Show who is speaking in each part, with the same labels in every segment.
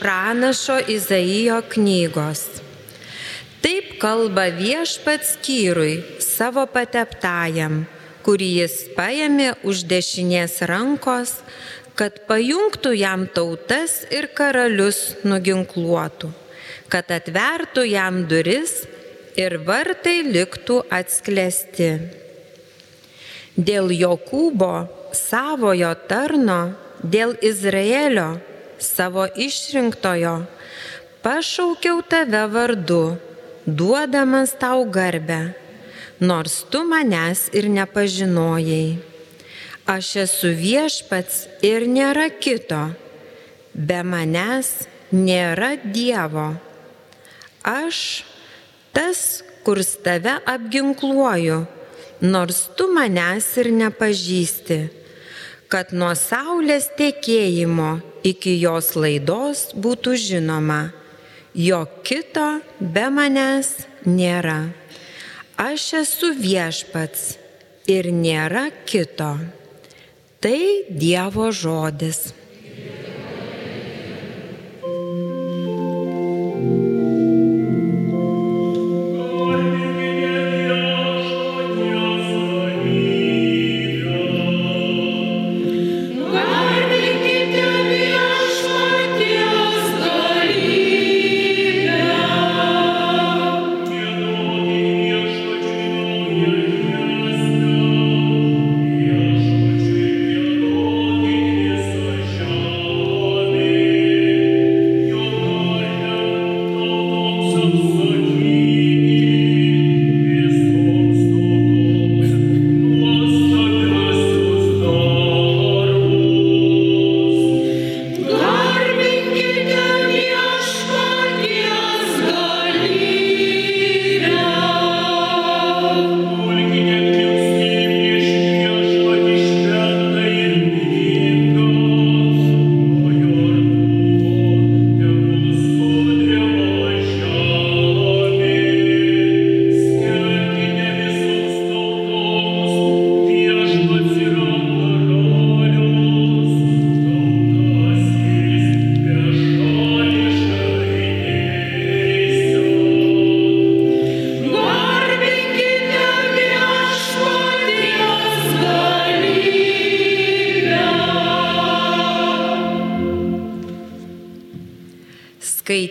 Speaker 1: pranašo Izaijo knygos. Taip kalba viešpats kyrui savo pateptajam, kurį jis paėmė už dešinės rankos, kad pajungtų jam tautas ir karalius nuginkluotų, kad atvertų jam duris ir vartai liktų atsklesti. Dėl Jokūbo savojo tarno, dėl Izraelio savo išrinktojo, pašaukiau tave vardu, duodamas tau garbę, nors tu manęs ir nepažinojai. Aš esu viešpats ir nėra kito, be manęs nėra Dievo. Aš tas, kurs tave apginkluoju, nors tu manęs ir nepažįsti, kad nuo saulės tekėjimo iki jos laidos būtų žinoma, jog kito be manęs nėra. Aš esu viešpats ir nėra kito. Tai Dievo žodis.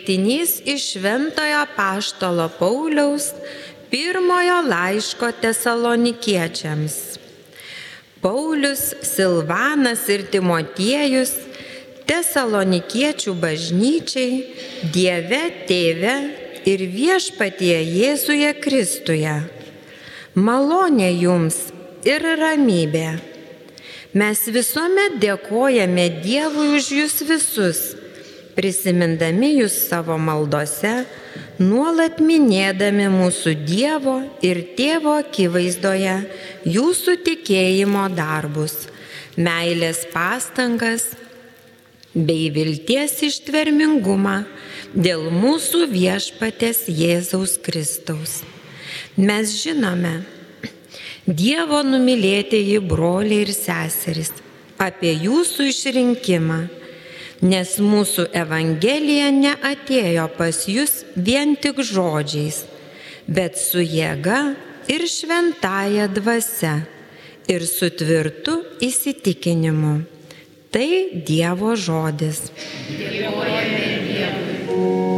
Speaker 1: Skaitinys iš Šventojo Paštalo Pauliaus pirmojo laiško tesalonikiečiams. Paulius, Silvanas ir Timotiejus tesalonikiečių bažnyčiai Dieve Tėve ir viešpatie Jėzuje Kristuje. Malonė jums ir ramybė. Mes visuomet dėkojame Dievui už jūs visus prisimindami jūs savo maldose, nuolat minėdami mūsų Dievo ir Tėvo akivaizdoje jūsų tikėjimo darbus, meilės pastangas bei vilties ištvermingumą dėl mūsų viešpatės Jėzaus Kristaus. Mes žinome, Dievo numylėtieji broliai ir seserys, apie jūsų išrinkimą nes mūsų Evangelija neatėjo pas jūs vien tik žodžiais, bet su jėga ir šventąją dvasia ir su tvirtu įsitikinimu. Tai Dievo žodis. Dėkojame Dievui.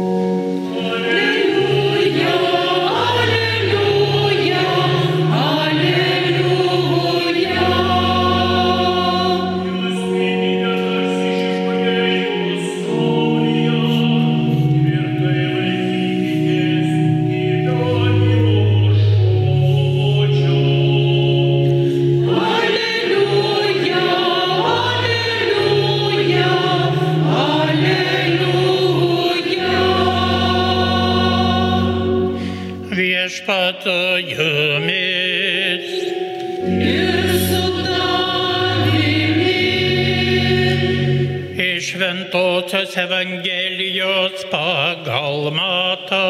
Speaker 2: Šventosios Evangelijos pagal matą.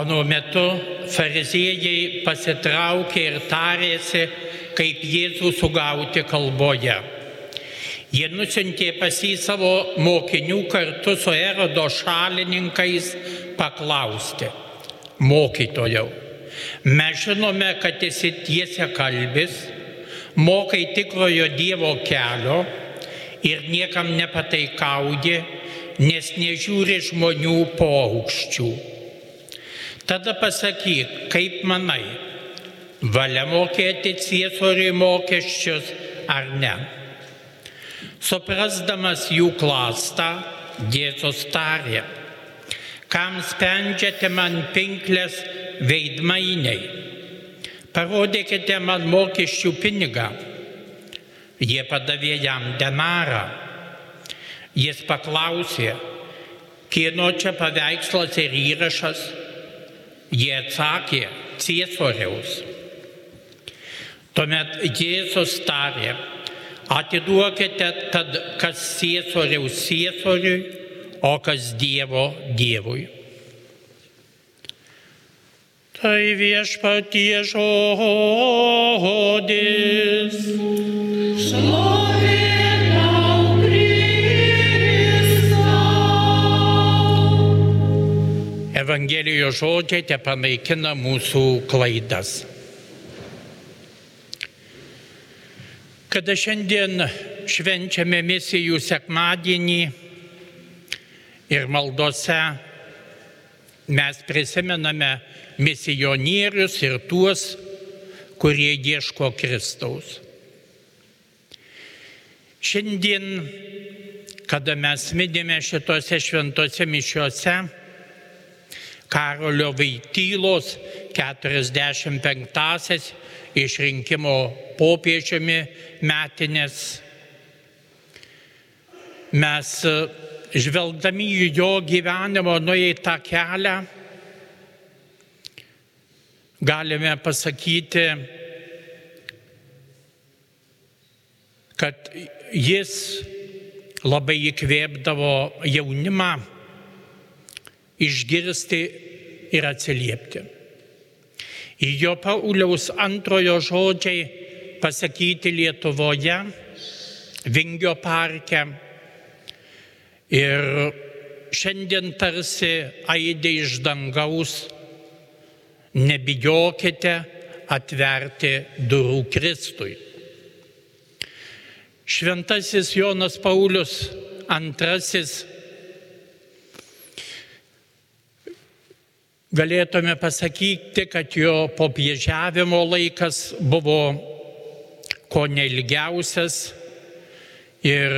Speaker 2: Anu metu fariziejai pasitraukė ir tarėsi, kaip Jėzų sugauti kalboje. Jie nusintė pas jį savo mokinių kartu su erodo šalininkais paklausti, mokytojau, mes žinome, kad esi tiesia kalbis, mokai tikrojo Dievo kelio ir niekam nepataikauji, nes nežiūri žmonių paukščių. Tada pasakyk, kaip manai, valia mokėti ciesoriui mokesčius ar ne. Suprasdamas jų klastą, Jėzus tarė, kam sprendžiate man pinklės veidmainiai, parodykite man mokesčių pinigą. Jie padavė jam denarą. Jis paklausė, kieno čia paveikslas ir įrašas. Jie atsakė, ciesoriaus. Tuomet Jėzus tarė, atiduokite tad, kas ciesoriaus ciesoriui, o kas Dievo Dievui. Tai viešpatie žodis. Evangelijos žodžiai te panaikina mūsų klaidas. Kada šiandien švenčiame misijų sekmadienį ir maldose mes prisimename misionierius ir tuos, kurie ieško Kristaus. Šiandien, kada mes minime šitose šventose mišiuose, Karolio Vaitylos 45-asis išrinkimo popiežiumi metinės. Mes žvelgdami į jo gyvenimo nueitą kelią, galime pasakyti, kad jis labai įkvėpdavo jaunimą išgirsti ir atsiliepti. Į jo Pauliaus antrojo žodžiai pasakyti Lietuvoje, Vingio parke. Ir šiandien tarsi aidė iš dangaus, nebijokite atverti durų Kristui. Šventasis Jonas Paulius antrasis galėtume pasakyti, kad jo popiežiavimo laikas buvo ko neilgiausias ir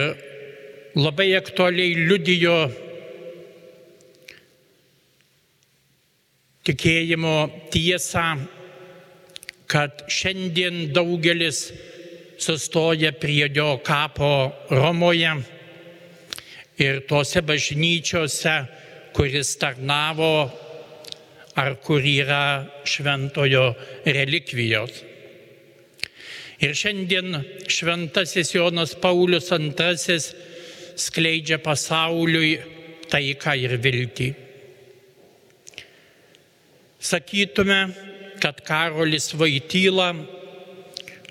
Speaker 2: labai aktualiai liudijo tikėjimo tiesą, kad šiandien daugelis sustoja prie jo kapo Romoje ir tose bažnyčiose, kuris tarnavo ar kur yra šventojo relikvijos. Ir šiandien šventasis Jonas Paulius II skleidžia pasauliui taiką ir viltį. Sakytume, kad Karolis Vaityla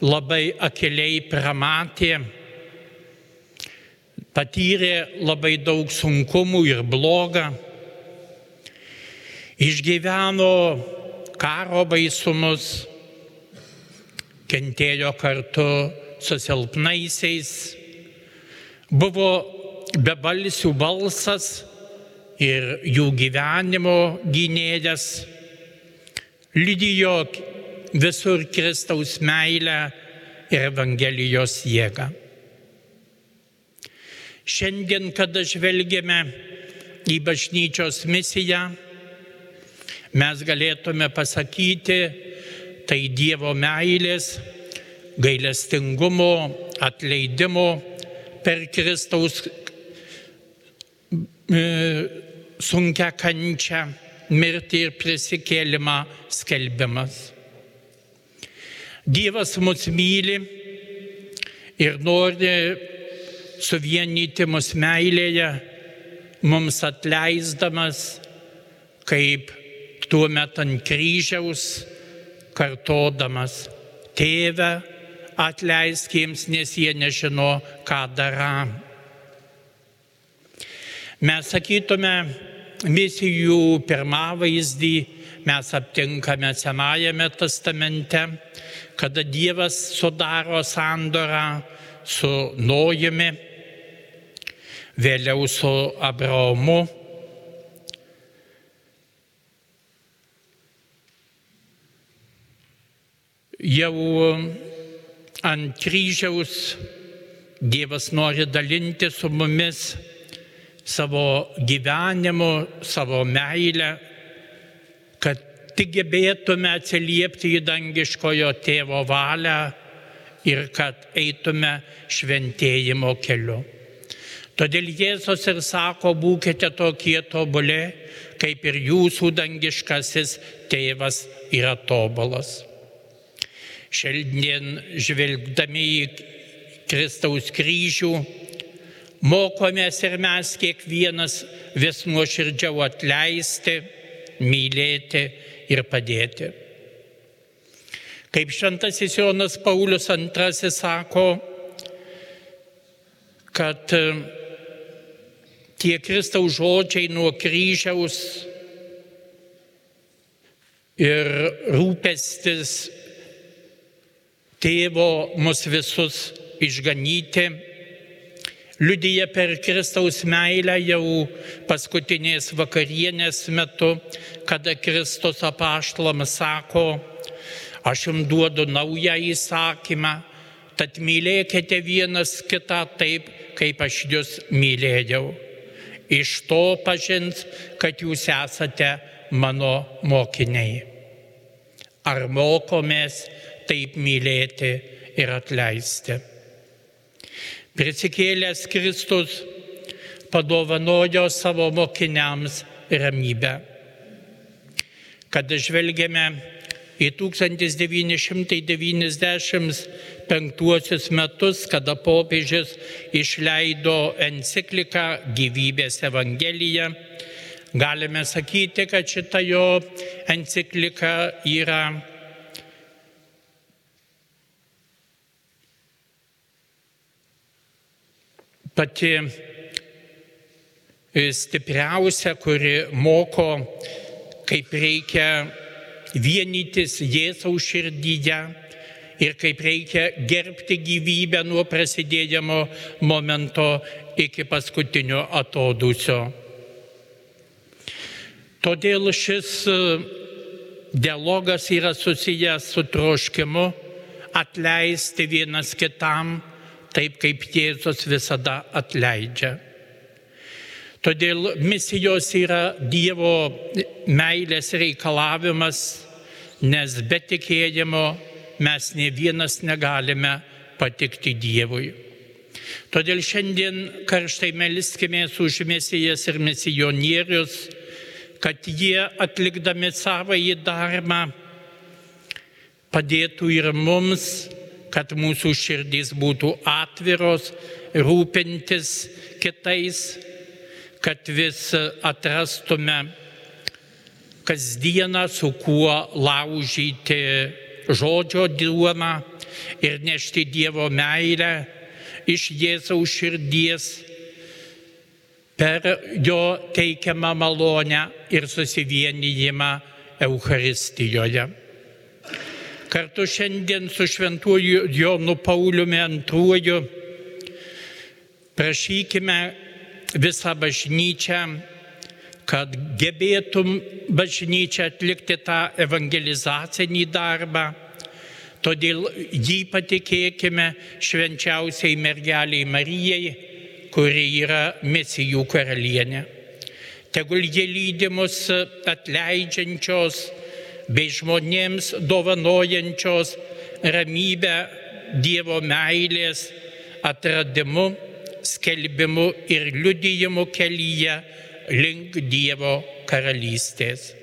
Speaker 2: labai akiliai pramatė, patyrė labai daug sunkumų ir blogą išgyveno karo baisumus, kentėjo kartu su silpnaisiais, buvo bebalsių balsas ir jų gyvenimo gynėjas, lydijo visur Kristaus meilę ir Evangelijos jėgą. Šiandien, kada žvelgiame į bažnyčios misiją, mes galėtume pasakyti, tai Dievo meilės, gailestingumo, atleidimo per Kristaus e, sunkia kančia, mirtį ir prisikėlimą skelbimas. Dievas mus myli ir nori suvienyti mus meilėje, mums atleisdamas, kaip tuo metu ant kryžiaus, kartodamas, tėve, atleisk jiems, nes jie nežino, ką daro. Mes sakytume, misijų pirmavaizdį mes aptinkame Senajame testamente, kada Dievas sudaro sandorą su Nojumi, vėliau su Abraomu. Jau ant kryžiaus Dievas nori dalinti su mumis savo gyvenimu, savo meilę, kad tik gebėtume atsiliepti į dangiškojo tėvo valią ir kad eitume šventėjimo keliu. Todėl Jėzus ir sako, būkite tokie tobuli, kaip ir jūsų dangiškasis tėvas yra tobulas. Šiandien žvelgdami į Kristaus kryžių, mokomės ir mes kiekvienas vis nuoširdžiau atleisti, mylėti ir padėti. Kaip šventasis Jonas Paulius II sako, kad e, tie Kristaus žodžiai nuo kryžiaus ir rūpestis tėvo mus visus išganyti liudyja per Kristaus meilę jau paskutinės vakarienės metu, kada Kristus apaštalams sako, aš jums duodu naują įsakymą, tad mylėkite vienas kitą taip, kaip aš jūs mylėjau. Iš to pažins, kad jūs esate mano mokiniai. Ar mokomės taip mylėti ir atleisti? Prisikėlęs Kristus padovanojo savo mokiniams ramybę. Kada žvelgiame į 1995 metus, kada popiežius išleido encikliką Gyvybės Evangelija, galime sakyti, kad šita jo enciklika yra pati e, stipriausia, kuri moko, kaip reikia vienytis Jėzaus širdyje ir kaip reikia gerbti gyvybę nuo prasidėjimo momento iki paskutinio atodusio. Todėl šis e, dialogas yra susijęs su troškimu atleisti vienas kitam taip kaip Jėzus visada atleidžia. Todėl misijos yra Dievo meilės reikalavimas, nes be tikėjimo mes ne vienas negalime patikti Dievui. Todėl šiandien karštai meliskimės už misijas ir misionierius, kad jie atlikdami savo į darbą padėtų ir mums kad mūsų širdys būtų atviros, rūpintis kitais, kad vis atrastume kasdieną su kuo laužyti žodžio duomą ir nešti Dievo meilę iš Jėzaus širdies per jo teikiamą malonę ir susivienijimą Eucharistijoje. Kartu šiandien su šventuoju Jonu Pauliumi II prašykime visą bažnyčią, kad gebėtum bažnyčia atlikti tą evangelizacinį darbą. Todėl jį patikėkime švenčiausiai mergeliai Marijai, kuri yra misijų karalienė. Tegul jie lydimus atleidžiančios, bei žmonėms dovanojančios ramybę Dievo meilės atradimu, skelbimu ir liudijimu kelyje link Dievo karalystės.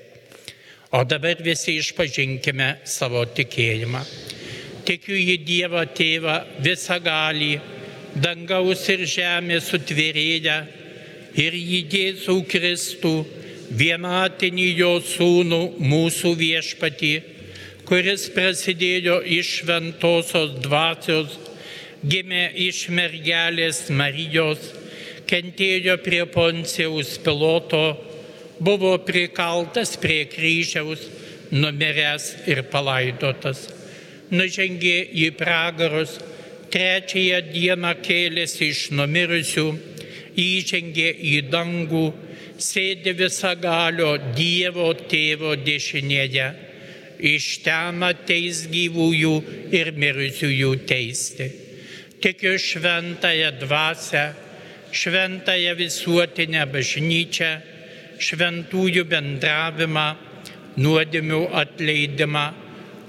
Speaker 2: O dabar visi išpažinkime savo tikėjimą. Tikiu į Dievą Tėvą visą galį, dangaus ir žemės sutvėrėję ir į Jėzų Kristų vienatinį jo sūnų mūsų viešpatį, kuris prasidėjo iš šventosios dvasios, gimė iš mergelės Marijos, kentėjo prie Poncijaus piloto, buvo prikaltas prie kryžiaus, numiręs ir palaidotas. Nužengė į pragarus, trečiąją dieną kėlėsi iš numirusių, įžengė į dangų, sėdi visagalio Dievo tėvo dešinėje. Iš ten ateis gyvųjų ir mirusiųjų teisti. Tikiu šventąją dvasę, šventąją visuotinę bažnyčią, šventųjų bendravimą, nuodėmių atleidimą,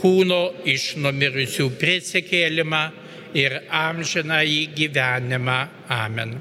Speaker 2: kūno iš numirusių prisikėlimą ir amžiną į gyvenimą. Amen.